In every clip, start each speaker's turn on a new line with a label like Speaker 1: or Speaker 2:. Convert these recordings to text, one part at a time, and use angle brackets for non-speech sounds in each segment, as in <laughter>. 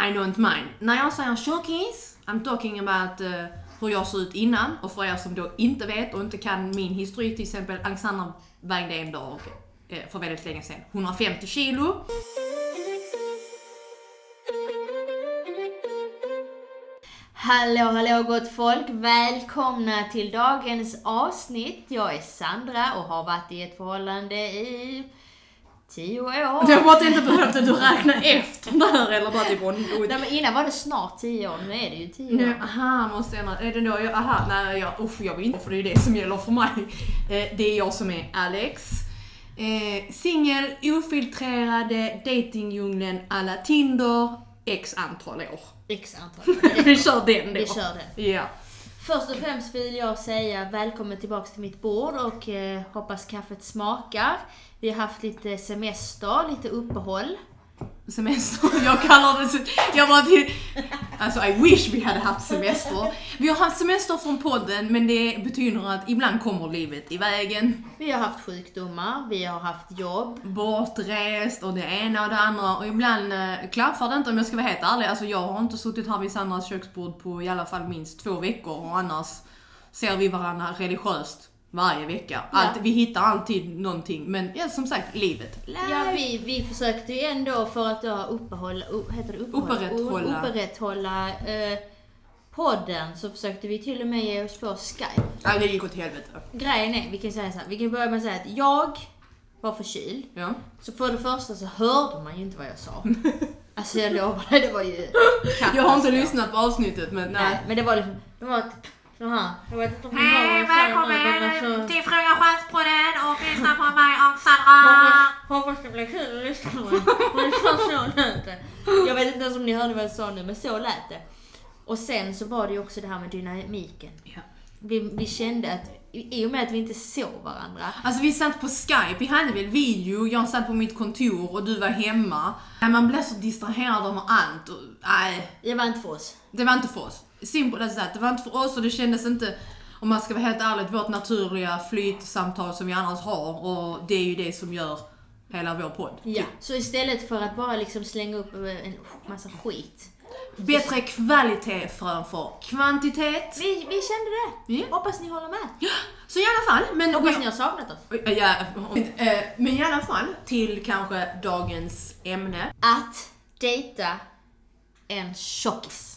Speaker 1: I don't mind. När jag säger tjockis, I'm talking about uh, hur jag såg ut innan. Och för er som då inte vet och inte kan min historik, till exempel Alexandra vägde en dag eh, för väldigt länge sedan 150 kilo.
Speaker 2: Hallå, hallå gott folk! Välkomna till dagens avsnitt. Jag är Sandra och har varit i ett förhållande i tio år. <laughs>
Speaker 1: Jag bara inte behövde du räkna efter där eller bara typ
Speaker 2: Nej men innan var det snart tio år, nu är det ju tio
Speaker 1: nu,
Speaker 2: år.
Speaker 1: Aha, måste jag ändra. Är det då jag, aha, nej jag, usch jag vill inte för det är det som gäller för mig. Eh, det är jag som är Alex. Eh, Singel, ofiltrerade, datingdjungeln alla Tinder, x antal år.
Speaker 2: X antal. <laughs>
Speaker 1: Vi kör den då.
Speaker 2: Vi kör den.
Speaker 1: Ja.
Speaker 2: Först och främst vill jag säga välkommen tillbaks till mitt bord och eh, hoppas kaffet smakar. Vi har haft lite semester, lite uppehåll.
Speaker 1: Semester, <laughs> jag kallar det jag var till, alltså I wish vi hade haft semester. Vi har haft semester från podden men det betyder att ibland kommer livet i vägen.
Speaker 2: Vi har haft sjukdomar, vi har haft jobb.
Speaker 1: Bortrest och det ena och det andra och ibland eh, klaffar det inte om jag ska vara helt ärlig. Alltså jag har inte suttit här vid Sandras köksbord på i alla fall minst två veckor och annars ser vi varandra religiöst varje vecka. Allt, Vi hittar alltid någonting men ja, som sagt, livet.
Speaker 2: Ja, vi, vi försökte ju ändå för att då uppehålla, upp, heter det uppehålla?
Speaker 1: Upprätthålla.
Speaker 2: upprätthålla eh, podden så försökte vi till och med ge oss på Skype.
Speaker 1: Ja, det gick åt helvete.
Speaker 2: Grejen är, vi kan säga så här, vi kan börja med att säga att jag var förkyld.
Speaker 1: Ja.
Speaker 2: Så för det första så hörde man ju inte vad jag sa. <laughs> Alltså jag lovar dig, det var ju
Speaker 1: Jag har inte lyssnat på avsnittet men nej.
Speaker 2: Nej, men det var liksom, det var typ här. Jag vet inte om ni
Speaker 3: Hej, välkommen till Frugan Stjärnspodden och lyssna på mig <laughs> och Sandra.
Speaker 2: Hoppas det blir kul att lyssna på mig. <laughs> Men så så lät det. Jag vet inte ens om ni hörde vad jag sa nu, men så lät det. Och sen så var det ju också det här med dynamiken.
Speaker 1: Ja.
Speaker 2: Vi, vi kände att i och med att vi inte såg varandra.
Speaker 1: Alltså vi satt på skype, vi hade väl video, jag satt på mitt kontor och du var hemma. Nej, Man blir så distraherad av allt och nej,
Speaker 2: Det var inte för oss.
Speaker 1: det var inte för oss. As that, det var inte för oss och det kändes inte, om man ska vara helt ärlig, vårt naturliga flytsamtal som vi annars har och det är ju det som gör hela vår podd.
Speaker 2: Ja. Så istället för att bara liksom slänga upp en massa skit.
Speaker 1: Bättre kvalitet framför kvantitet.
Speaker 2: Vi, vi kände det.
Speaker 1: Ja.
Speaker 2: Hoppas ni håller med.
Speaker 1: Så i alla fall, men...
Speaker 2: Hoppas ni har saknat oss.
Speaker 1: Ja, eh, men i alla fall till kanske dagens ämne.
Speaker 2: Att dejta en tjockis.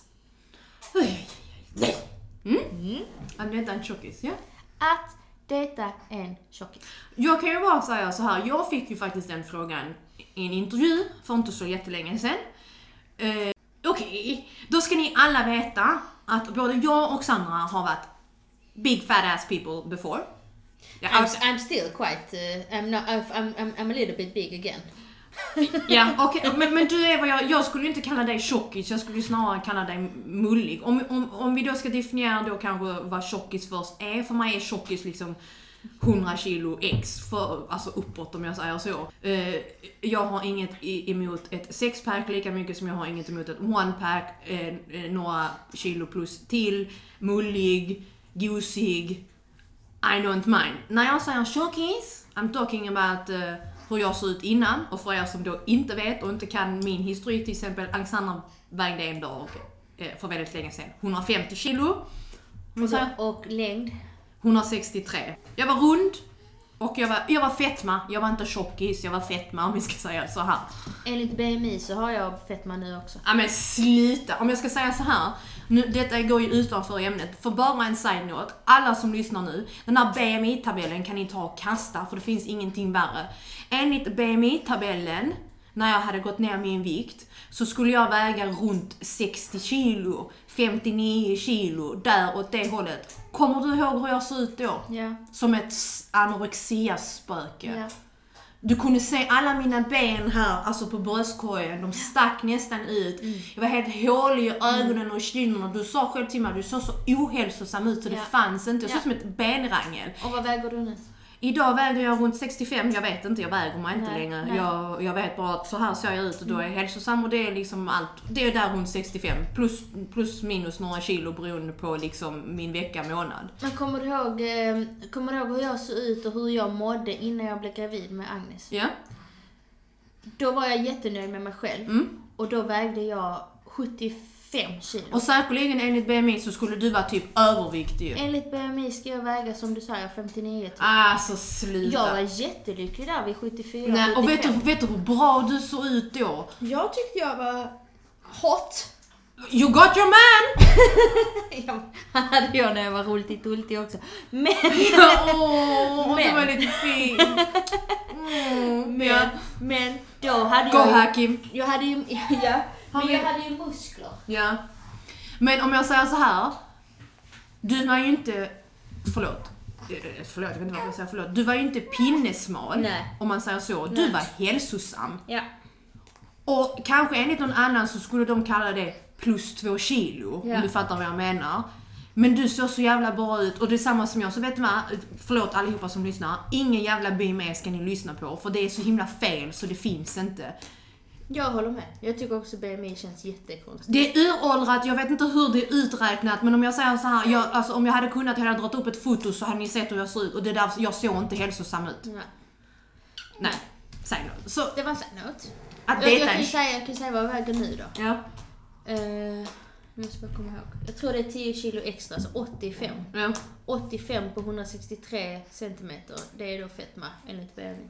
Speaker 1: Mm. Att detta är en tjockis, ja.
Speaker 2: Att dejta en tjockis.
Speaker 1: Jag kan ju bara säga så här, jag fick ju faktiskt den frågan i en intervju för inte så jättelänge sedan. Eh, Okej, då ska ni alla veta att både jag och Sandra har varit big fat ass people before. Ja,
Speaker 2: I'm,
Speaker 1: alltså-
Speaker 2: I'm still quite, uh, I'm, not, I'm, I'm, I'm a little bit big again.
Speaker 1: Ja, okej, men, men du är vad jag, jag skulle ju inte kalla dig tjockis, jag skulle ju snarare kalla dig mullig. Om, om, om vi då ska definiera då kanske vad tjockis först är, för mig är tjockis liksom 100 kilo x, för, alltså uppåt om jag säger så. Eh, jag har inget emot ett sexpack lika mycket som jag har inget emot ett onepack, eh, eh, några kilo plus till, mullig, gosig, I don't mind. När jag säger tjockis, I'm talking about uh, hur jag såg ut innan och för er som då inte vet och inte kan min historik, till exempel Alexandra vägde en dag eh, för väldigt länge sedan 150 kilo. Jag?
Speaker 2: Och längd.
Speaker 1: 163. Jag var rund och jag var, jag var fetma. Jag var inte tjockis, jag var fetma om vi ska säga så här.
Speaker 2: Enligt BMI så har jag fetma nu också.
Speaker 1: Ja men sluta! Om jag ska säga så här. Nu, detta går ju utanför ämnet. För bara en side-note. Alla som lyssnar nu. Den här BMI-tabellen kan ni ta och kasta för det finns ingenting värre. Enligt BMI-tabellen, när jag hade gått ner min vikt, så skulle jag väga runt 60 kilo, 59 kilo, där åt det hållet. Kommer du ihåg hur jag såg ut då?
Speaker 2: Ja.
Speaker 1: Som ett anorexiaspöke.
Speaker 2: ja.
Speaker 1: Du kunde se alla mina ben här, alltså på bröstkorgen, de stack nästan ut. Jag var helt hålig i ögonen och kinderna. Du sa själv till mig, du såg så ohälsosam ut så det
Speaker 2: Ja.
Speaker 1: fanns inte. Jag såg
Speaker 2: Ja.
Speaker 1: som ett benrangel.
Speaker 2: Och vad väger du nu?
Speaker 1: Idag väger jag runt 65, jag vet inte, jag väger mig inte
Speaker 2: Nej,
Speaker 1: längre.
Speaker 2: nej.
Speaker 1: Jag, jag vet bara att så här ser jag ut och då är jag hälsosam och det är liksom allt. Det är där runt 65, plus, plus minus några kilo beroende på liksom min vecka, månad.
Speaker 2: Men kommer du, ihåg, eh, kommer du ihåg hur jag såg ut och hur jag mådde innan jag blev gravid med Agnes?
Speaker 1: Ja?
Speaker 2: Då var jag jättenöjd med mig själv.
Speaker 1: Mm.
Speaker 2: Och då vägde jag 75 kilo.
Speaker 1: Och säkerligen enligt BMI så skulle du vara typ överviktig ju.
Speaker 2: Enligt BMI ska jag väga som du säger 59 typ.
Speaker 1: Alltså sluta.
Speaker 2: Jag var jättelycklig där vid 74,
Speaker 1: Nej, och vet du,
Speaker 2: 75.
Speaker 1: vet du hur bra du såg ut då?
Speaker 2: Jag tyckte jag var hot.
Speaker 1: You got your man! <laughs>
Speaker 2: Ja, hade jag när jag var rultig också. Men,
Speaker 1: Åh, det
Speaker 2: Men.
Speaker 1: var lite fint. Mm,
Speaker 2: men,
Speaker 1: ja.
Speaker 2: men då hade
Speaker 1: Go
Speaker 2: jag ju,
Speaker 1: Hakim.
Speaker 2: jag hade ju, <laughs> ja, men jag hade ju muskler.
Speaker 1: Ja. Men om jag säger så här. Du var ju inte, förlåt. Eh, Förlåt, jag vet inte varför jag säger förlåt. Du var ju inte pinnesmal.
Speaker 2: Nej.
Speaker 1: Om man säger så. Du
Speaker 2: Nej.
Speaker 1: var hälsosam.
Speaker 2: Ja.
Speaker 1: Och kanske enligt någon annan så skulle de kalla det plus två kilo.
Speaker 2: Ja.
Speaker 1: Om du fattar vad jag menar. Men du såg så jävla bra ut och det är samma som jag. Så vet du vad? Förlåt allihopa som lyssnar. Ingen jävla BME ska ni lyssna på. För det är så himla fel så det finns inte.
Speaker 2: Jag håller med. Jag tycker också BMI känns jättekonstigt.
Speaker 1: Det är uråldrat, jag vet inte hur det är uträknat men om jag säger så här, jag, alltså, om jag hade kunnat hade jag dragit upp ett foto så hade ni sett hur jag ser ut och det är därför jag såg inte hälsosam ut.
Speaker 2: Nej.
Speaker 1: Nej, säg något. Så
Speaker 2: Det var side note.
Speaker 1: att
Speaker 2: Jag, jag, kan ju säga, jag kan säga vad jag väger nu då.
Speaker 1: Ja,
Speaker 2: Uh, måste bara komma ihåg. Jag tror det är 10 kilo extra, så 85.
Speaker 1: ja.
Speaker 2: 85 på 163 centimeter, det är då fetma enligt BMI.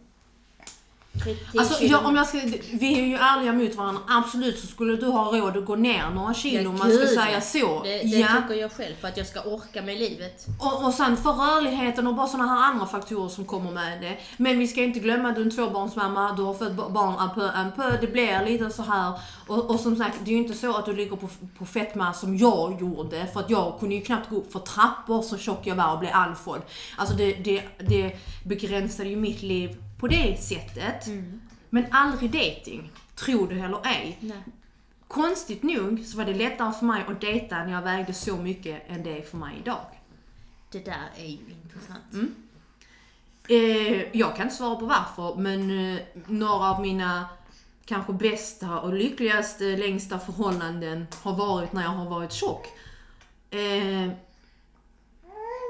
Speaker 2: 10
Speaker 1: Alltså jag, om jag ska, vi är ju ärliga mot varandra, absolut så skulle du ha råd att gå ner några kilo
Speaker 2: Ja,
Speaker 1: om man ska säga så.
Speaker 2: Det, det
Speaker 1: ja.
Speaker 2: tycker jag själv för att jag ska orka med livet.
Speaker 1: Och, och sen för rörligheten och bara sådana här andra faktorer som kommer med det. Men vi ska inte glömma att du är en tvåbarnsmamma, du har fött barn un peu, un peu. Det blir lite så här. Och, och som sagt, det är ju inte så att du ligger på, på fetma som jag gjorde. För att jag kunde ju knappt gå upp för trappor så tjock jag var och blev andfådd. Alltså det, det, det begränsade ju mitt liv på det sättet. Men aldrig dating, tror du eller ej.
Speaker 2: Nej.
Speaker 1: Konstigt nog så var det lättare för mig att dejta när jag vägde så mycket än det är för mig idag.
Speaker 2: Det där är ju intressant.
Speaker 1: Mm. Eh, jag kan inte svara på varför, men eh, några av mina kanske bästa och lyckligaste, längsta förhållanden har varit när jag har varit tjock. Eh,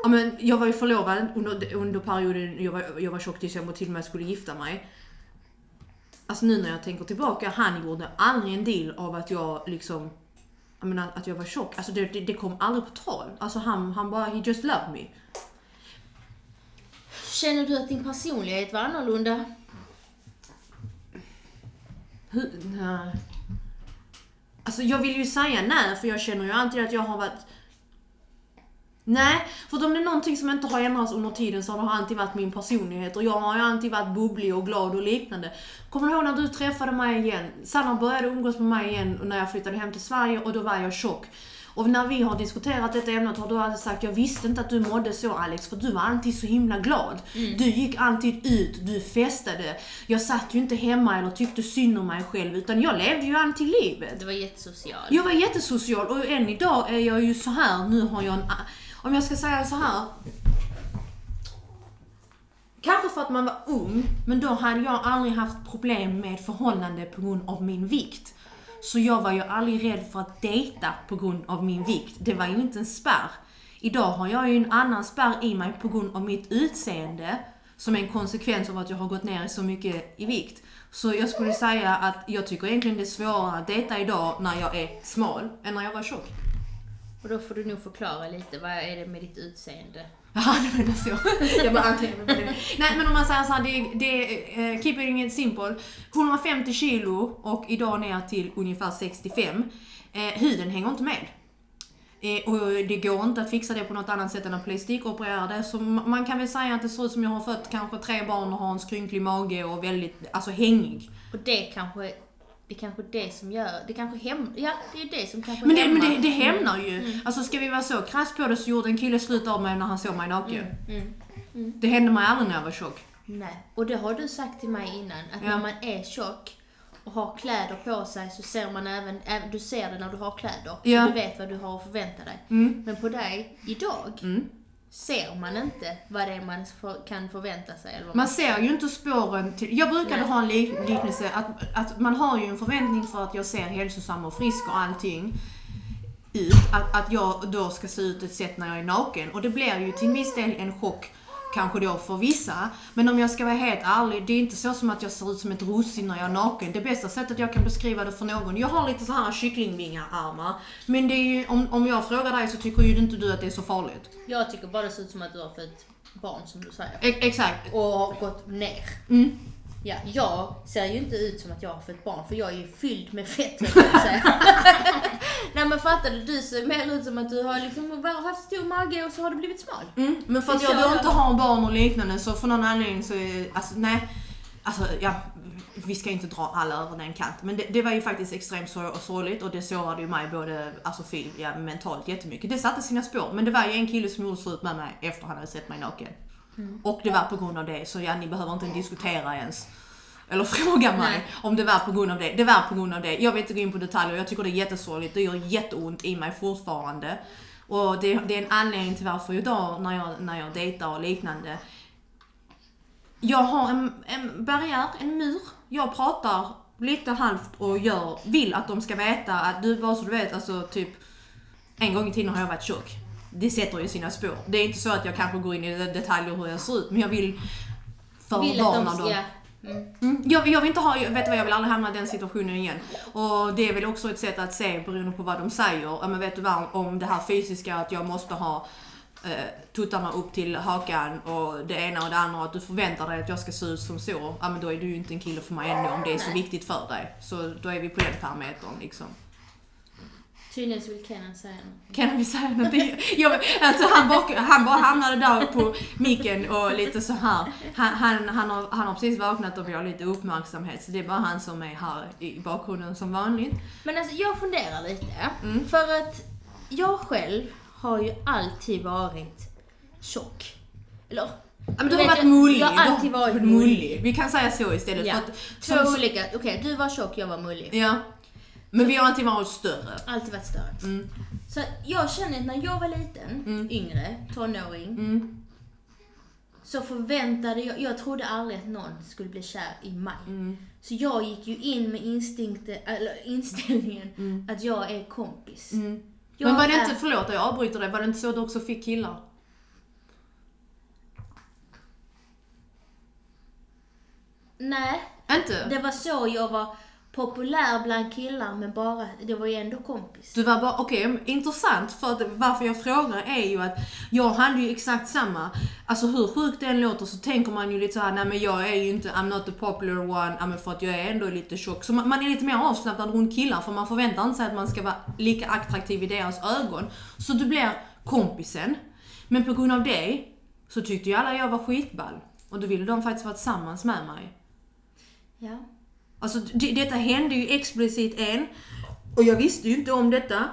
Speaker 1: ja, men jag var ju förlovad under, under perioden jag var, jag var tjock tills jag till och med skulle gifta mig. Alltså nu när jag tänker tillbaka, han gjorde aldrig en deal av att jag liksom jag menar, att jag var tjock. Alltså det, det, det kom aldrig på tal. Alltså han, han bara, he just loved me.
Speaker 2: Känner du att din personlighet var annorlunda?
Speaker 1: Hur, nej. Alltså jag vill ju säga nej, för jag känner ju alltid att jag har varit... Nej, för om det är någonting som inte har ändrats under tiden så har det alltid varit min personlighet och jag har ju alltid varit bubblig och glad och liknande. Kommer du ihåg när du träffade mig igen? Sanna började umgås med mig igen när jag flyttade hem till Sverige och då var jag tjock. Och när vi har diskuterat detta ämnet har du alltid sagt jag visste inte att du mådde så Alex för du var alltid så himla glad. Du gick alltid ut, du festade. Jag satt ju inte hemma eller tyckte synd om mig själv utan jag levde ju alltid livet.
Speaker 2: Du var jättesocial.
Speaker 1: Jag var jättesocial och än idag är jag ju så här. nu har jag en... Om jag ska säga så här. Kanske för att man var ung, men då hade jag aldrig haft problem med förhållande på grund av min vikt. Så jag var ju aldrig rädd för att dejta på grund av min vikt. Det var ju inte en spärr. Idag har jag ju en annan spärr i mig på grund av mitt utseende. Som en konsekvens av att jag har gått ner så mycket i vikt. Så jag skulle säga att jag tycker egentligen det är svårare att dejta idag när jag är smal än när jag var tjock.
Speaker 2: Och då får du nog förklara lite, vad är det med ditt utseende? <laughs>
Speaker 1: Ja, du menar så. Jag bara på det. Nej, men om man säger såhär, det, det är, uh, keeping it simple. 150 kilo och idag ner till ungefär 65. Eh, huden hänger inte med. Eh, och det går inte att fixa det på något annat sätt än att plastikoperera det. Så ma- man kan väl säga att det ser ut som jag har fött kanske tre barn och har en skrynklig mage och väldigt, alltså hängig.
Speaker 2: Och det kanske, det är kanske det som gör, det kanske hem, ja det är det som kanske
Speaker 1: Men det, men det, det hämnar ju. Alltså ska vi vara så krass på det så gjorde en kille slut av mig när han såg mig naken.
Speaker 2: Mm.
Speaker 1: Det hände mig aldrig när jag var tjock.
Speaker 2: Nej, och det har du sagt till mig innan, att
Speaker 1: Ja.
Speaker 2: när man är tjock och har kläder på sig så ser man även, även du ser det när du har kläder.
Speaker 1: Ja.
Speaker 2: Så du vet vad du har att förvänta dig.
Speaker 1: Mm.
Speaker 2: Men på dig, idag,
Speaker 1: Mm.
Speaker 2: Ser man inte vad det är man för, kan förvänta sig. Eller vad
Speaker 1: Man ser ju inte spåren till... Jag brukade
Speaker 2: Nej.
Speaker 1: ha en lik- liknelse att, att man har ju en förväntning för att jag ser hälsosam och frisk och allting ut. Att, att jag då ska se ut ett sätt när jag är naken. Och det blir ju till viss del en chock kanske då för vissa. Men om jag ska vara helt ärlig, det är inte så som att jag ser ut som ett russin när jag är naken. Det bästa sättet jag kan beskriva det för någon, jag har lite så här kycklingvingar-armar. Men det är ju, om, om jag frågar dig så tycker ju inte du att det är så farligt.
Speaker 2: Jag tycker bara det ser ut som att du har fött barn som du säger.
Speaker 1: E- exakt.
Speaker 2: Och har gått ner.
Speaker 1: Mm.
Speaker 2: Ja, jag ser ju inte ut som att jag har fött barn för jag är ju fylld med fett höll jag på att säga. <laughs> Nej men fattar du? Du ser mer ut som att du har liksom bara haft stor mage och så har du blivit smal.
Speaker 1: Mm. Men för att jag då
Speaker 2: jag-
Speaker 1: inte har barn och liknande så för någon anledning så är, alltså nej. Alltså ja, vi ska inte dra alla över den kant. Men det, det var ju faktiskt extremt sor- sorgligt och det sårade ju mig både alltså, fy- ja, mentalt jättemycket. Det satte sina spår. Men det var ju en kille som gjorde slut med mig efter han hade sett mig naken. Och det var på grund av det, så ja, ni behöver inte diskutera ens. Eller <laughs> fråga mig
Speaker 2: Nej.
Speaker 1: om det var på grund av det. Det var på grund av det. Jag vill inte gå in på detaljer, jag tycker det är jättesorgligt. Det gör jätteont i mig fortfarande. Och det, det är en anledning till varför idag när jag, när jag dejtar och liknande. Jag har en, en barriär, en mur. Jag pratar lite halvt och gör, vill att de ska veta att du, bara så du vet, alltså typ en gång i tiden har jag varit tjock. Det sätter ju sina spår. Det är inte så att jag kanske går in i detaljer hur jag ser ut, men jag vill förvarna dem.
Speaker 2: Mm.
Speaker 1: Mm, jag, jag vill inte ha, vet vad, jag vill aldrig hamna i den situationen igen. Och det är väl också ett sätt att se beroende på vad de säger. Ja, men vet du vad, om det här fysiska, att jag måste ha eh, tuttarna upp till hakan och det ena och det andra, att du förväntar dig att jag ska se ut som så. Ja men då är du ju inte en kille för mig ännu om det är så viktigt för dig. Så då är vi på den parametern liksom.
Speaker 2: Tydligen så vill Kenan säga något.
Speaker 1: Kan vi säga någonting? Ja, men, alltså, han, bara, han bara hamnade där på micken och lite så här. Han, han, han, har, han har precis vaknat och vi har lite uppmärksamhet så det är bara han som är här i bakgrunden som vanligt.
Speaker 2: Men alltså jag funderar lite.
Speaker 1: Mm.
Speaker 2: För att jag själv har ju alltid varit tjock. Eller
Speaker 1: men du har varit
Speaker 2: jag-
Speaker 1: mullig.
Speaker 2: jag har alltid varit
Speaker 1: mullig.
Speaker 2: mullig.
Speaker 1: Vi kan säga så istället.
Speaker 2: Ja.
Speaker 1: För att,
Speaker 2: två
Speaker 1: som,
Speaker 2: olika. Okej, du var tjock, jag var mullig.
Speaker 1: ja. Men vi har alltid varit större.
Speaker 2: Alltid varit större.
Speaker 1: Mm.
Speaker 2: Så jag känner att när jag var liten,
Speaker 1: Mm.
Speaker 2: yngre, tonåring,
Speaker 1: Mm.
Speaker 2: så förväntade jag, jag trodde aldrig att någon skulle bli kär i mig.
Speaker 1: Mm.
Speaker 2: Så jag gick ju in med instinkten, eller <laughs> inställningen
Speaker 1: Mm.
Speaker 2: att jag är kompis.
Speaker 1: Mm.
Speaker 2: Jag
Speaker 1: Men var det
Speaker 2: är-
Speaker 1: inte, förlåt jag avbryter dig, var det inte så du också fick killar?
Speaker 2: Nej,
Speaker 1: Inte?
Speaker 2: det var så jag var populär bland killar men bara, det var ju ändå kompis.
Speaker 1: Du var bara, okej, intressant. För att varför jag frågar är ju att jag hade ju exakt samma. Alltså hur sjukt det än låter så tänker man ju lite så här, nej men jag är ju inte, I'm not the popular one, ja, men för att jag är ändå lite tjock. Så man, man är lite mer avslappnad runt killar för man förväntar inte sig att man ska vara lika attraktiv i deras ögon. Så du blir kompisen. Men på grund av det så tyckte ju alla jag var skitball. Och då ville de faktiskt vara tillsammans med mig.
Speaker 2: Ja.
Speaker 1: Alltså det, detta hände ju explicit en. Och jag visste ju inte om detta.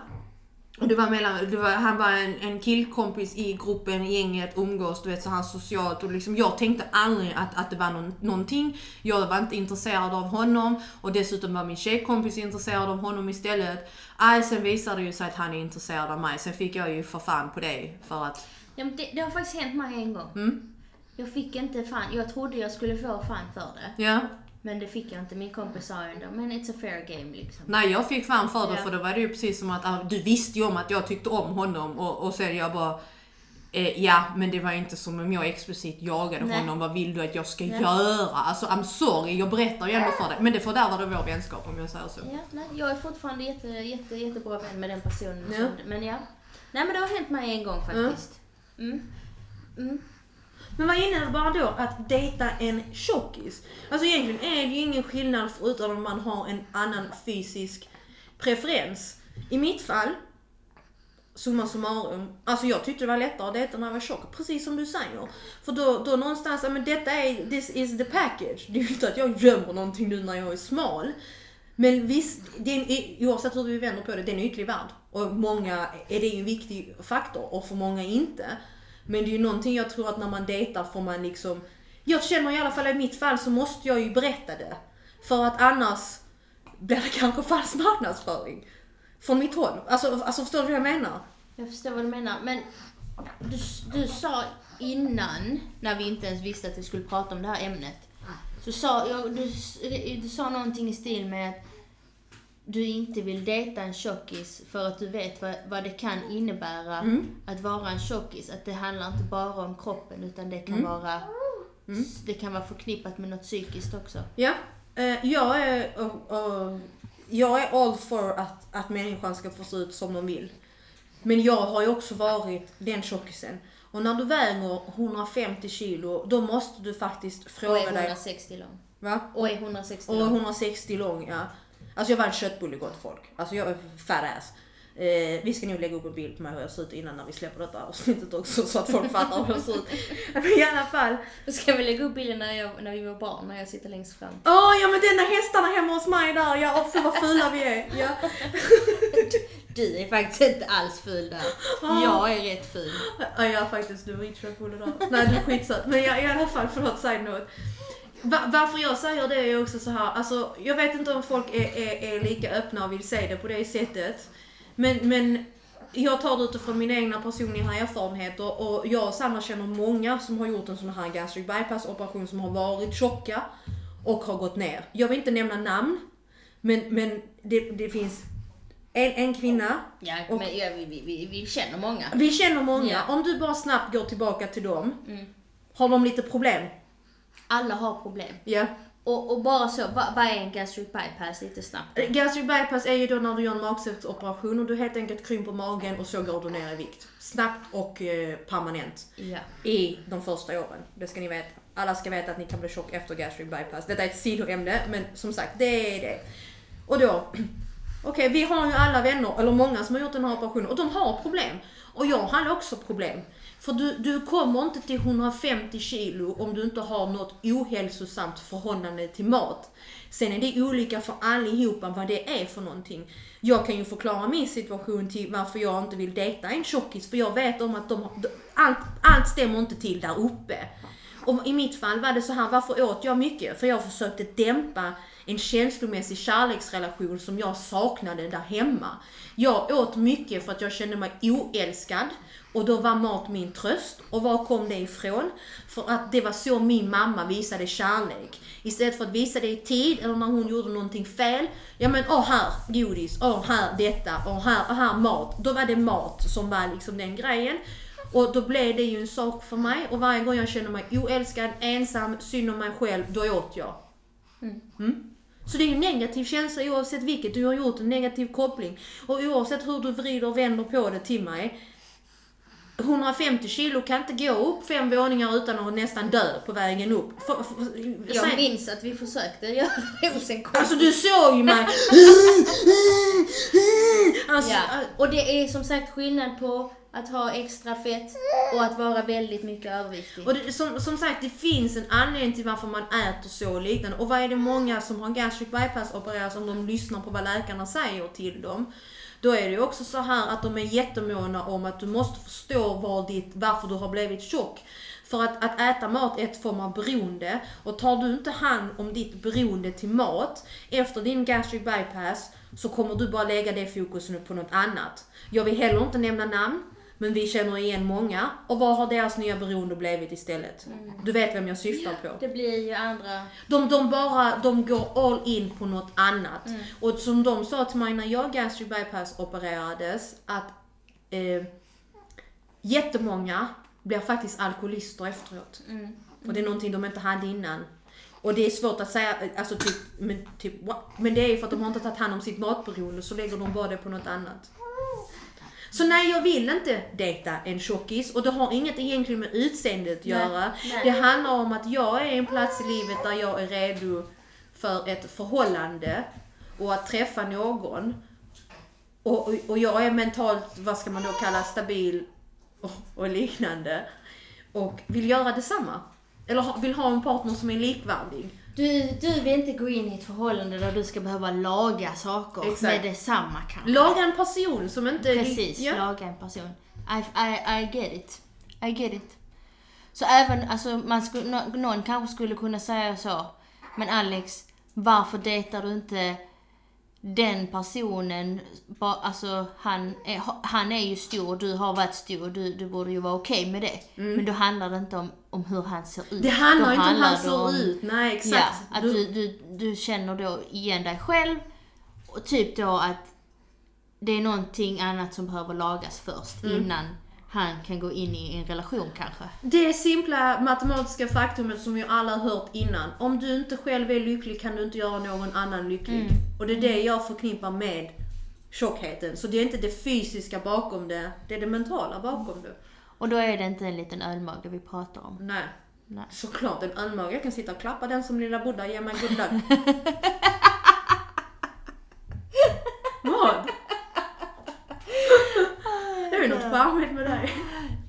Speaker 1: Och det var mellan, det var, han var en, en killkompis i gruppen, gänget, umgås, du vet så här socialt och liksom jag tänkte aldrig att, att det var någon, någonting. Jag var inte intresserad av honom och dessutom var min tjejkompis intresserad av honom istället. Aj, sen visade det ju sig att han är intresserad av mig. Sen fick jag ju för fan på det för att,
Speaker 2: ja det, det har faktiskt hänt mig en gång.
Speaker 1: mm,
Speaker 2: Jag fick inte fan, jag trodde jag skulle få fan för det.
Speaker 1: ja.
Speaker 2: Men det fick jag inte. Min kompis sa ändå, men it's a fair game liksom.
Speaker 1: Nej jag fick fan för det
Speaker 2: Ja.
Speaker 1: för då var det ju precis som att ah, du visste ju om att jag tyckte om honom och, och sen jag bara eh, Ja men det var inte som om jag explicit jagade
Speaker 2: Nej.
Speaker 1: honom, vad vill du att jag ska
Speaker 2: Nej.
Speaker 1: göra? Alltså I'm sorry, jag berättar ju ändå för dig. Men det fördärvade vår vänskap om jag säger så.
Speaker 2: Ja, nej, jag är fortfarande jätte, jätte, jättebra vän med den personen.
Speaker 1: Ja.
Speaker 2: Men ja. Nej men det har hänt mig en gång faktiskt. Mm. Mm.
Speaker 1: Men vad innebär då att dejta en tjockis? Alltså egentligen är det ju ingen skillnad förutom om man har en annan fysisk preferens. I mitt fall, summa summarum, alltså jag tyckte det var lättare att dejta när jag var tjock, precis som du säger. För då, då någonstans, ja men detta är, this is the package. Det är ju inte att jag gömmer någonting nu när jag är smal. Men visst, det är en, oavsett hur vi vänder på det, det är en ytlig värld. Och många är det ju en viktig faktor och för många inte. Men det är ju någonting jag tror att när man dejtar får man liksom, jag känner i alla fall i mitt fall så måste jag ju berätta det. För att annars blir det kanske falsk marknadsföring. Från mitt håll. Alltså, alltså förstår du vad jag menar?
Speaker 2: Jag förstår vad du menar. Men du, du sa innan, när vi inte ens visste att vi skulle prata om det här ämnet. Så sa du, du sa någonting i stil med att du inte vill dejta en tjockis för att du vet vad, vad det kan innebära
Speaker 1: Mm.
Speaker 2: att vara en tjockis. Att det handlar inte bara om kroppen utan det kan
Speaker 1: Mm.
Speaker 2: vara det kan vara förknippat med något psykiskt också.
Speaker 1: Ja, eh, jag är, och, och, jag är all for att, att människan ska få se ut som de vill. Men jag har ju också varit den tjockisen. Och när du väger 150 kilo, då måste du faktiskt
Speaker 2: Och
Speaker 1: fråga
Speaker 2: är
Speaker 1: dig...
Speaker 2: 160 lång.
Speaker 1: Va?
Speaker 2: Och är 160
Speaker 1: Och
Speaker 2: lång.
Speaker 1: 160 lång, ja. Alltså jag var en köttbulle gott folk. Alltså jag är fat ass. Eh, vi ska nog lägga upp en bild på mig hur jag ser ut innan när vi släpper detta avsnittet också så att folk fattar hur jag ser ut. Men i alla fall.
Speaker 2: Då ska vi lägga upp bilden när, jag, när vi var barn, när jag sitter längst fram.
Speaker 1: Åh ja men denna hästarna hemma hos mig där, ja för vad fula vi är. Ja. <laughs>
Speaker 2: Du är faktiskt inte alls ful där.
Speaker 1: Ah.
Speaker 2: Jag är rätt ful.
Speaker 1: Ja, jag är faktiskt du är rikköttbulle där. Nej du är skitsöt. Men jag, i alla fall, förlåt side note. Va, varför jag säger det är också så här, alltså jag vet inte om folk är, är, är lika öppna och vill se det på det sättet. Men, men jag tar det utifrån mina egna personliga erfarenheter och jag och Sandra känner många som har gjort en sån här gastric bypass operation som har varit tjocka och har gått ner. Jag vill inte nämna namn, men, men det, det finns en, en kvinna
Speaker 2: Ja,
Speaker 1: Och-
Speaker 2: men ja, vi, vi, vi, vi känner många.
Speaker 1: vi känner många.
Speaker 2: Ja.
Speaker 1: Om du bara snabbt går tillbaka till dem.
Speaker 2: Mm.
Speaker 1: Har de lite problem?
Speaker 2: Alla har problem.
Speaker 1: Ja.
Speaker 2: Och, och bara så, vad, vad är en gastric bypass lite snabbt?
Speaker 1: Eh, Gastric bypass är ju då när du gör en magsäcksoperation och du helt enkelt krymper magen och så går du ner i vikt. Snabbt och eh, permanent.
Speaker 2: Ja.
Speaker 1: I de första åren. Det ska ni veta. Alla ska veta att ni kan bli tjock efter gastric bypass. Detta är ett sidoämne, men som sagt, det är det. Och då, <clears throat> okej vi har ju alla vänner, eller många som har gjort den här operationen och de har problem. Och jag hade också problem. För du, du kommer inte till 150 kilo om du inte har något ohälsosamt förhållande till mat. Sen är det olika för allihopa vad det är för någonting. Jag kan ju förklara min situation till varför jag inte vill dejta en tjockis, för jag vet om att de, har- allt, allt stämmer inte till där uppe. Och i mitt fall var det så här, varför åt jag mycket? För jag försökte dämpa en känslomässig kärleksrelation som jag saknade där hemma. Jag åt mycket för att jag kände mig oälskad och då var mat min tröst. Och var kom det ifrån? För att det var så min mamma visade kärlek. Istället för att visa det i tid eller när hon gjorde någonting fel. Ja men åh här godis, åh här detta, åh här, åh här mat. Då var det mat som var liksom den grejen. Och då blev det ju en sak för mig och varje gång jag känner mig oälskad, ensam, synd om mig själv, då åt jag. Mm. Så det är ju en negativ känsla oavsett vilket. Du har gjort en negativ koppling. Och oavsett hur du vrider och vänder på det till mig. 150 kilo kan inte gå upp fem våningar utan att nästan dö på vägen upp. För,
Speaker 2: Jag
Speaker 1: säg-
Speaker 2: minns att vi försökte göra det hos en kompis.
Speaker 1: Alltså du såg ju mig. <laughs> Alltså,
Speaker 2: Ja, och det är som sagt skillnad på att ha extra fett och att vara väldigt mycket överviktig.
Speaker 1: Och det, som, som sagt, det finns en anledning till varför man äter så och liknande. Och vad är det många som har gastric bypass opereras om de lyssnar på vad läkarna säger till dem. Då är det ju också så här att de är jättemåna om att du måste förstå var ditt, varför du har blivit tjock. För att, att äta mat är ett form av beroende och tar du inte hand om ditt beroende till mat efter din gastric bypass så kommer du bara lägga det fokuset på något annat. Jag vill heller inte nämna namn, men vi känner igen många. Och vad har deras nya beroende blivit istället? Du vet vem jag syftar på.
Speaker 2: Det blir ju andra...
Speaker 1: De, de bara, de går all in på något annat. Och som de sa till mig när jag gastric bypass opererades, att eh, jättemånga blir faktiskt alkoholister efteråt. För det är någonting de inte hade innan. Och det är svårt att säga, alltså typ, men, typ, what? men det är ju för att de har inte tagit hand om sitt matberoende så lägger de bara det på något annat. Så nej, jag vill inte dejta en tjockis och det har inget egentligen med utseendet att göra.
Speaker 2: nej.
Speaker 1: Det handlar om att jag är en plats i livet där jag är redo för ett förhållande och att träffa någon. Och, och, och jag är mentalt, vad ska man då kalla, stabil och, och liknande. Och vill göra detsamma. Eller ha, vill ha en partner som är likvärdig.
Speaker 2: Du, du vill inte gå in i ett förhållande där du ska behöva laga saker
Speaker 1: Exakt.
Speaker 2: med detsamma kanske.
Speaker 1: Laga en person som inte...
Speaker 2: Precis,
Speaker 1: ja.
Speaker 2: laga en person. I, I, I get it. I get it. Så även, alltså man skulle, nå- någon kanske skulle kunna säga så. Men Alex, varför dejtar du inte den personen? Alltså han är, han är ju stor, du har varit stor, du, du borde ju vara okej med det. Men då handlar det inte om, om hur han ser ut.
Speaker 1: Mm. Det handlar
Speaker 2: Då
Speaker 1: inte om hur han ser ut. Nej, exakt.
Speaker 2: Ja, att du, du, du känner då igen dig själv och typ då att det är någonting annat som behöver lagas först innan han kan gå in i en relation kanske.
Speaker 1: Det simpla matematiska faktumet som vi alla har hört innan. Om du inte själv är lycklig kan du inte göra någon annan lycklig. Och det är det jag förknippar med tjockheten. Så det är inte det fysiska bakom det, det är det mentala bakom det.
Speaker 2: Och då är det inte en liten ölmage vi pratar om.
Speaker 1: Nej.
Speaker 2: Nej.
Speaker 1: Såklart en ölmage. Jag kan sitta och klappa den som lilla Buddha, ge mig good <laughs> Det är ju något charmigt med dig.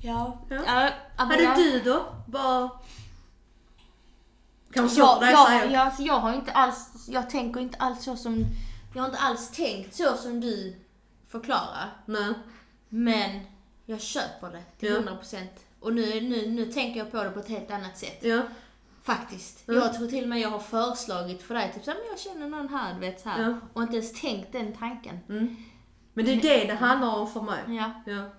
Speaker 2: Ja.
Speaker 1: Ja.
Speaker 2: ja men
Speaker 1: Hade
Speaker 2: jag-
Speaker 1: du då? Vad... Kanske
Speaker 2: jag,
Speaker 1: dig
Speaker 2: jag,
Speaker 1: säger.
Speaker 2: jag, alltså, jag har inte alls, jag tänker inte alls så som, jag har inte alls tänkt så som du förklarar.
Speaker 1: Nej.
Speaker 2: Men jag köper det till
Speaker 1: Ja.
Speaker 2: 100%. Och nu, nu, nu tänker jag på det på ett helt annat sätt.
Speaker 1: Ja.
Speaker 2: Faktiskt.
Speaker 1: Mm.
Speaker 2: Jag tror till och med jag har föreslagit för dig, typ såhär, jag känner någon här, du vet så här.
Speaker 1: Ja.
Speaker 2: Och inte ens tänkt den tanken.
Speaker 1: Mm. Men det är det det handlar om för mig.
Speaker 2: Ja.
Speaker 1: Ja.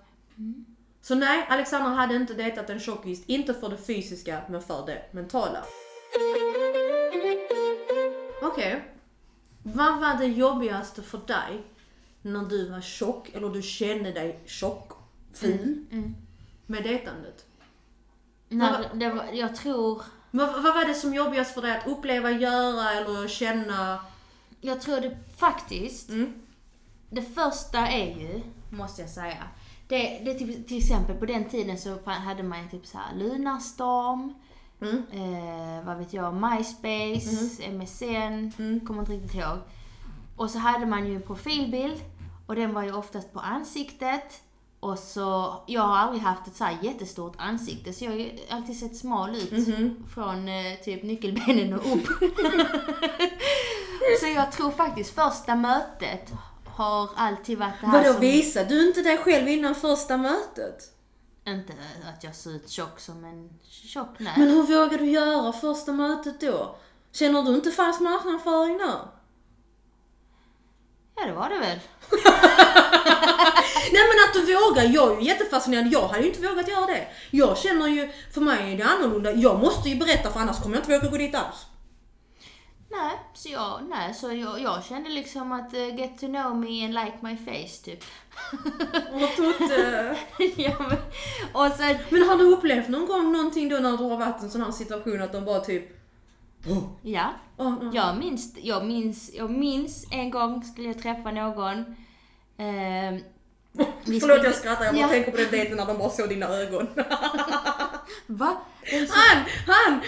Speaker 1: Så nej, Alexandra hade inte dejtat en tjockis. Inte för det fysiska, men för det mentala. Okej. Vad var det jobbigaste för dig när du var tjock, eller du kände dig tjock, ful,
Speaker 2: Mm.
Speaker 1: med dejtandet?
Speaker 2: När, det var, jag tror,
Speaker 1: Vad, vad var det som jobbigast för dig att uppleva, göra eller känna?
Speaker 2: jag tror det faktiskt,
Speaker 1: Mm.
Speaker 2: det första är ju, måste jag säga, det, det är typ, till exempel på den tiden så hade man ju typ så här Lunarstorm,
Speaker 1: Mm.
Speaker 2: eh, vad vet jag, MySpace, MSN,
Speaker 1: Mm.
Speaker 2: kommer inte riktigt ihåg. Och så hade man ju en profilbild och den var ju oftast på ansiktet. Och så, jag har aldrig haft ett så här jättestort ansikte så jag har ju alltid sett smal ut
Speaker 1: Mhm.
Speaker 2: från eh, typ nyckelbenen och upp. <laughs> <laughs> så jag tror faktiskt första mötet har alltid varit det här
Speaker 1: Vadå
Speaker 2: som...
Speaker 1: visade du inte dig själv innan första mötet?
Speaker 2: Inte att jag ser ut tjock som en tjock, nej.
Speaker 1: Men hur vågar du göra första mötet då? Känner du inte fast marknadsföring där?
Speaker 2: Ja, det var det väl. <laughs>
Speaker 1: Nej men att du vågar, jag är ju jättefascinerad, jag hade ju inte vågat göra det. Jag känner ju, för mig är det annorlunda, jag måste ju berätta för annars kommer jag inte våga gå dit alls.
Speaker 2: Nej, så jag, nej, så jag, jag kände liksom att eh, get to know me and like my face typ.
Speaker 1: Och Tutte. <laughs>
Speaker 2: ja, men, och sen,
Speaker 1: Men har du upplevt någon gång någonting då när du har varit i en sån här situation att de bara typ... Oh,
Speaker 2: ja,
Speaker 1: oh, oh.
Speaker 2: jag minns, jag minns, jag minns en gång skulle jag träffa någon. vi
Speaker 1: Förlåt
Speaker 2: skulle-
Speaker 1: jag skrattar, jag bara
Speaker 2: Ja.
Speaker 1: tänker på den dejten när de bara såg dina ögon. <laughs>
Speaker 2: Va? Så-
Speaker 1: Han, han,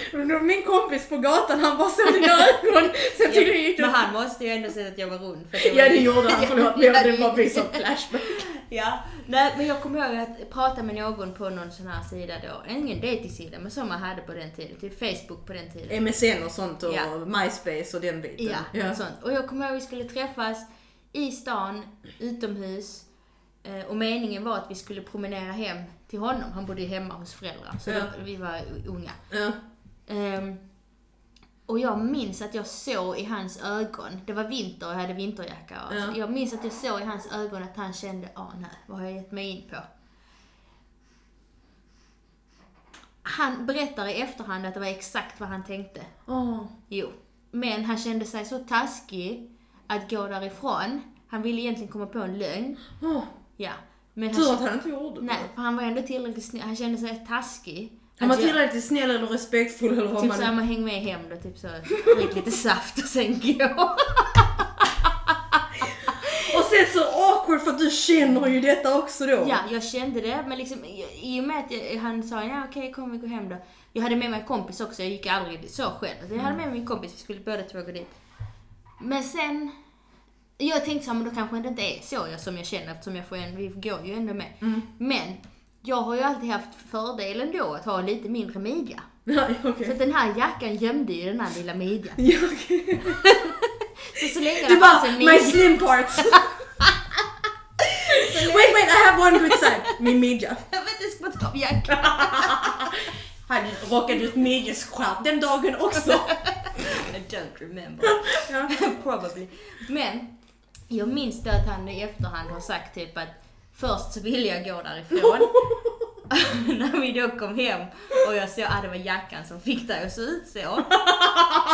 Speaker 1: min kompis på gatan, han bara såg dina ögon. Tydligen gick
Speaker 2: Men
Speaker 1: det...
Speaker 2: han måste ju ändå sett att jag var rund. För jag
Speaker 1: Ja
Speaker 2: var-
Speaker 1: det gjorde han, förlåt. <laughs>
Speaker 2: Ja,
Speaker 1: Men
Speaker 2: det-
Speaker 1: det bara som flashback. <laughs>
Speaker 2: Ja, nej men jag kommer ihåg att prata med någon på någon sån här sida då, ingen dejtingsida men som man hade på den tiden, typ Facebook på den tiden.
Speaker 1: MSN och sånt och
Speaker 2: Ja.
Speaker 1: MySpace och den biten.
Speaker 2: Ja, något sånt. Och jag kommer ihåg att vi skulle träffas i stan, utomhus. eh, Och meningen var att vi skulle promenera hem till honom. Han bodde ju hemma hos föräldrar, så
Speaker 1: Ja.
Speaker 2: då, vi var unga.
Speaker 1: Ja.
Speaker 2: Ehm, och jag minns att jag såg i hans ögon, det var vinter och jag hade vinterjacka och
Speaker 1: Ja.
Speaker 2: Jag minns att jag såg i hans ögon att han kände, ah nej, vad har jag gett mig in på? Han berättar i efterhand att det var exakt vad han tänkte.
Speaker 1: Åh.
Speaker 2: Jo. Men han kände sig så taskig att gå därifrån. Han ville egentligen komma på en lögn.
Speaker 1: Åh.
Speaker 2: Ja. Men
Speaker 1: Tur att han inte gjorde det.
Speaker 2: nej, för han var ändå tillräckligt snäll. Han kände sig taskig.
Speaker 1: Han var tillräckligt snäll eller respektfull eller vad
Speaker 2: Typ
Speaker 1: man...
Speaker 2: såhär, man häng med hem då, typ så, drick lite saft och sen gå. <laughs>
Speaker 1: Och sen så awkward för att du känner ju detta också då.
Speaker 2: Ja, jag kände det, men liksom i- och med att jag, han sa ja okej kom vi går hem då. Jag hade med mig en kompis också, jag gick aldrig så själv. Jag hade med mig min kompis, vi skulle båda två gå dit. Men sen, jag tänkte så här, men då kanske det inte är så jag, som jag känner eftersom jag får en, vi går ju ändå med. Men, jag har ju alltid haft fördelen då att ha lite mindre midja. <laughs>
Speaker 1: Ja,
Speaker 2: Så
Speaker 1: okej.
Speaker 2: att den här jackan gömde ju den här lilla midjan. <laughs>
Speaker 1: Ja, okej. <laughs>
Speaker 2: Så så länge det fanns en midja.
Speaker 1: my slim parts. wait, wait, I have one good side. Min midja.
Speaker 2: Jag vet inte, ta av jackan.
Speaker 1: Han rockade ut midjeskärp den dagen också.
Speaker 2: I don't remember. Probably. Men jag minns då att han i efterhand har sagt typ att först så ville jag gå därifrån. <laughs> <laughs> När vi då kom hem och jag såg att det var jackan som fick dig att se ut så.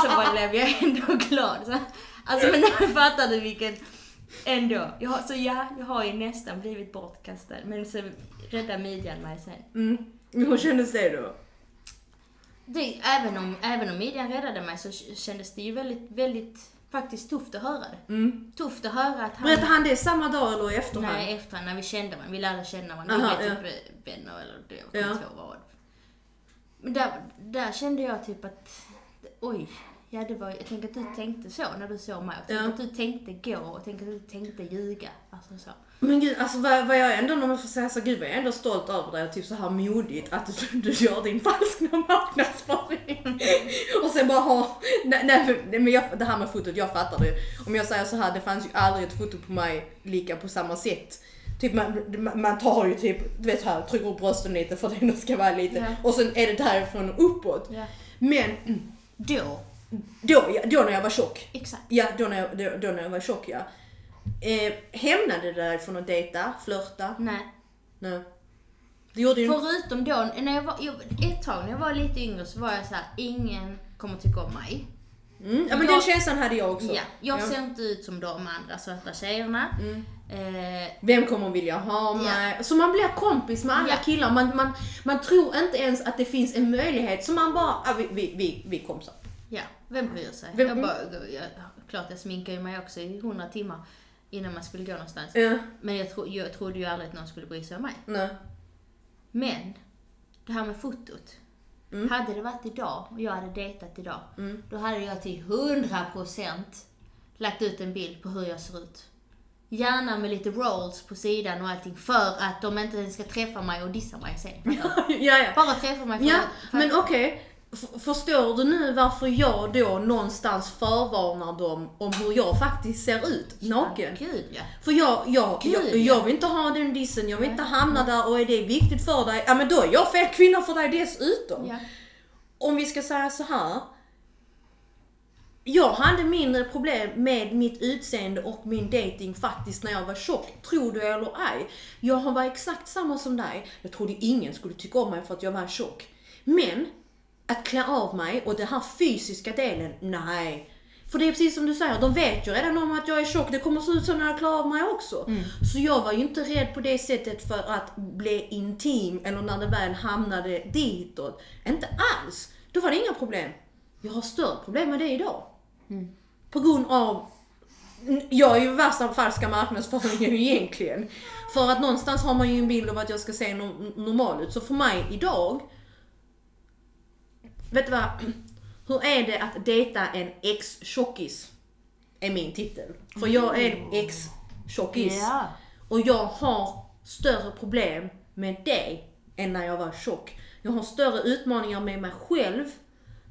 Speaker 2: Så blev jag ändå glad. Så Alltså men nu fattar du vilken... Ändå. Jag så ja, jag har ju nästan blivit bortkastad. Men så räddade midjan mig sen.
Speaker 1: Mm. Hur kändes det då?
Speaker 2: Det, även, om, även om midjan räddade mig så kändes det ju väldigt, väldigt faktiskt tufft att höra det.
Speaker 1: Mm.
Speaker 2: Tufft att höra att han...
Speaker 1: Berättade han det samma dag eller i efterhand?
Speaker 2: Nej, efter när vi kände varandra. Vi lärde känna varandra.
Speaker 1: Aha,
Speaker 2: vi
Speaker 1: ja.
Speaker 2: var typ vänner eller det, jag
Speaker 1: Ja.
Speaker 2: kommer inte ihåg vad. Men där, där kände jag typ att, oj. Ja, det var, jag tänker att du tänkte så när du såg mig. Jag tänker
Speaker 1: Ja.
Speaker 2: att du tänkte gå och tänker att du tänkte ljuga. Alltså så.
Speaker 1: Men gud, alltså vad, vad jag ändå, om man får säga så, gud vad jag är ändå stolt över dig och typ så här modigt att du, du gör din falska <laughs> marknadsföring. och sen bara ha, nej, nej men jag, det här med fotot, jag fattar det. Om jag säger så här, det fanns ju aldrig ett foto på mig lika på samma sätt. Typ man, man- tar ju typ, du vet här, trycker upp brösten lite för att det ändå ska vara lite.
Speaker 2: Ja.
Speaker 1: Och sen är det därifrån och uppåt.
Speaker 2: Ja.
Speaker 1: Men mm,
Speaker 2: Då,
Speaker 1: då, ja, då när jag var tjock.
Speaker 2: exakt.
Speaker 1: Ja, då när jag, då, då när jag var tjock ja. Eh, hämnade du dig från att dejta, flörta?
Speaker 2: Nej.
Speaker 1: Nej. Det gjorde ju
Speaker 2: Förutom då, när jag var, jag, ett tag när jag var lite yngre så var jag så här: ingen kommer tycka om mig.
Speaker 1: mm, Ja men
Speaker 2: jag-
Speaker 1: den känslan hade jag också.
Speaker 2: Ja, jag
Speaker 1: Ja.
Speaker 2: ser inte ut som de andra söta tjejerna.
Speaker 1: Mm.
Speaker 2: Eh,
Speaker 1: Vem kommer vilja ha mig? Så man blir kompis med alla
Speaker 2: Ja.
Speaker 1: killar. Man, man, man tror inte ens att det finns en möjlighet. Så man bara, ah, vi, vi, vi, vi kompisar.
Speaker 2: Vem bryr sig?
Speaker 1: Vem-
Speaker 2: jag bara, jag, klart jag sminkar ju mig också i 100 timmar innan man skulle gå någonstans.
Speaker 1: Ja,
Speaker 2: Men jag, tro, jag trodde ju aldrig att någon skulle bry sig om mig.
Speaker 1: nej.
Speaker 2: Men, det här med fotot.
Speaker 1: Mm.
Speaker 2: Hade det varit idag och jag hade dejtat idag,
Speaker 1: Mm.
Speaker 2: då hade jag till 100% lagt ut en bild på hur jag ser ut. Gärna med lite rolls på sidan och allting för att de inte ens ska träffa mig och dissa mig sen. <laughs>
Speaker 1: ja, ja.
Speaker 2: Bara träffa mig för,
Speaker 1: Ja,
Speaker 2: för
Speaker 1: men okej. F- Förstår du nu varför jag då någonstans förvarnar dem om hur jag faktiskt ser ut naken?
Speaker 2: Gud ja.
Speaker 1: För jag, jag,
Speaker 2: Gud,
Speaker 1: jag,
Speaker 2: ja.
Speaker 1: jag vill inte ha den dissen, jag vill inte hamna där och är det viktigt för dig, ja men då är jag fel kvinna för dig dessutom.
Speaker 2: ja.
Speaker 1: Om vi ska säga så här. Jag hade mindre problem med mitt utseende och min dating faktiskt när jag var tjock, tror du eller ej. Jag var exakt samma som dig. Jag trodde ingen skulle tycka om mig för att jag var tjock. Men, att klä av mig och den här fysiska delen, nej. För det är precis som du säger, de vet ju redan om att jag är tjock, det kommer se ut så när jag klär av mig också. Så jag var ju inte rädd på det sättet för att bli intim eller när det väl hamnade ditåt. Inte alls. Då var det inga problem. Jag har större problem med det idag. På grund av jag är ju värsta falska marknadsföringen <laughs> egentligen. För att någonstans har man ju en bild av att jag ska se no- normal ut. Så för mig idag, vet du vad? Hur är det att dejta en ex-tjockis? Är min titel. För jag är en ex-tjockis.
Speaker 2: Ja.
Speaker 1: Och jag har större problem med det än när jag var tjock. Jag har större utmaningar med mig själv.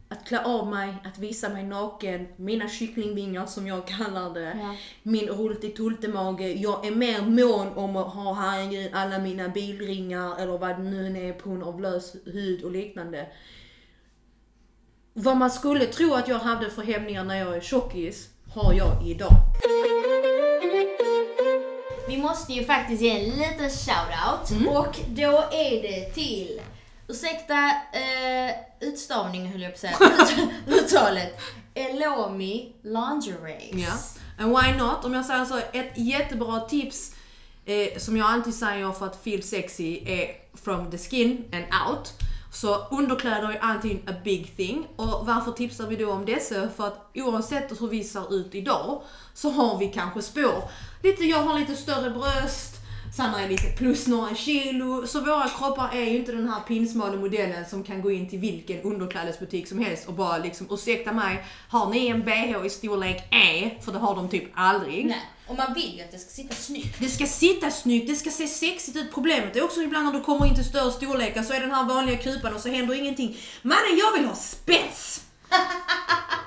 Speaker 1: Att klä av mig, att visa mig naken, mina kycklingvingar som jag kallar det.
Speaker 2: Ja.
Speaker 1: Min rulti-tultemage. Jag är mer mån om att ha herregud alla mina bilringar eller vad det nu är på grund av lös hud och liknande. Vad man skulle tro att jag hade för hämningar när jag är tjockis, har jag idag.
Speaker 2: Vi måste ju faktiskt ge en liten shoutout och då är det till Ursäkta eh, utstavningen höll jag på att säga, Ut- <laughs> uttalet. Elomi Lingerie.
Speaker 1: Ja. And why not? Om jag säger så, ett jättebra tips eh, som jag alltid säger för att feel sexy är from the skin and out. Så underkläder är alltid a big thing. Och varför tipsar vi då om dessa? För att oavsett hur vi ser ut idag så har vi kanske spår. Lite, jag har lite större bröst, Sandra är lite plus några kilo. Så våra kroppar är ju inte den här pinsmala modellen som kan gå in till vilken underklädesbutik som helst och bara liksom ursäkta mig, har ni en bh i storlek E? För det har de typ aldrig.
Speaker 2: Nej, och man vill ju att det ska sitta snyggt.
Speaker 1: Det ska sitta snyggt, det ska se sexigt ut. Problemet är också ibland när du kommer in till större storlekar så är den här vanliga kupan och så händer ingenting. Mannen, jag vill ha spets! <laughs>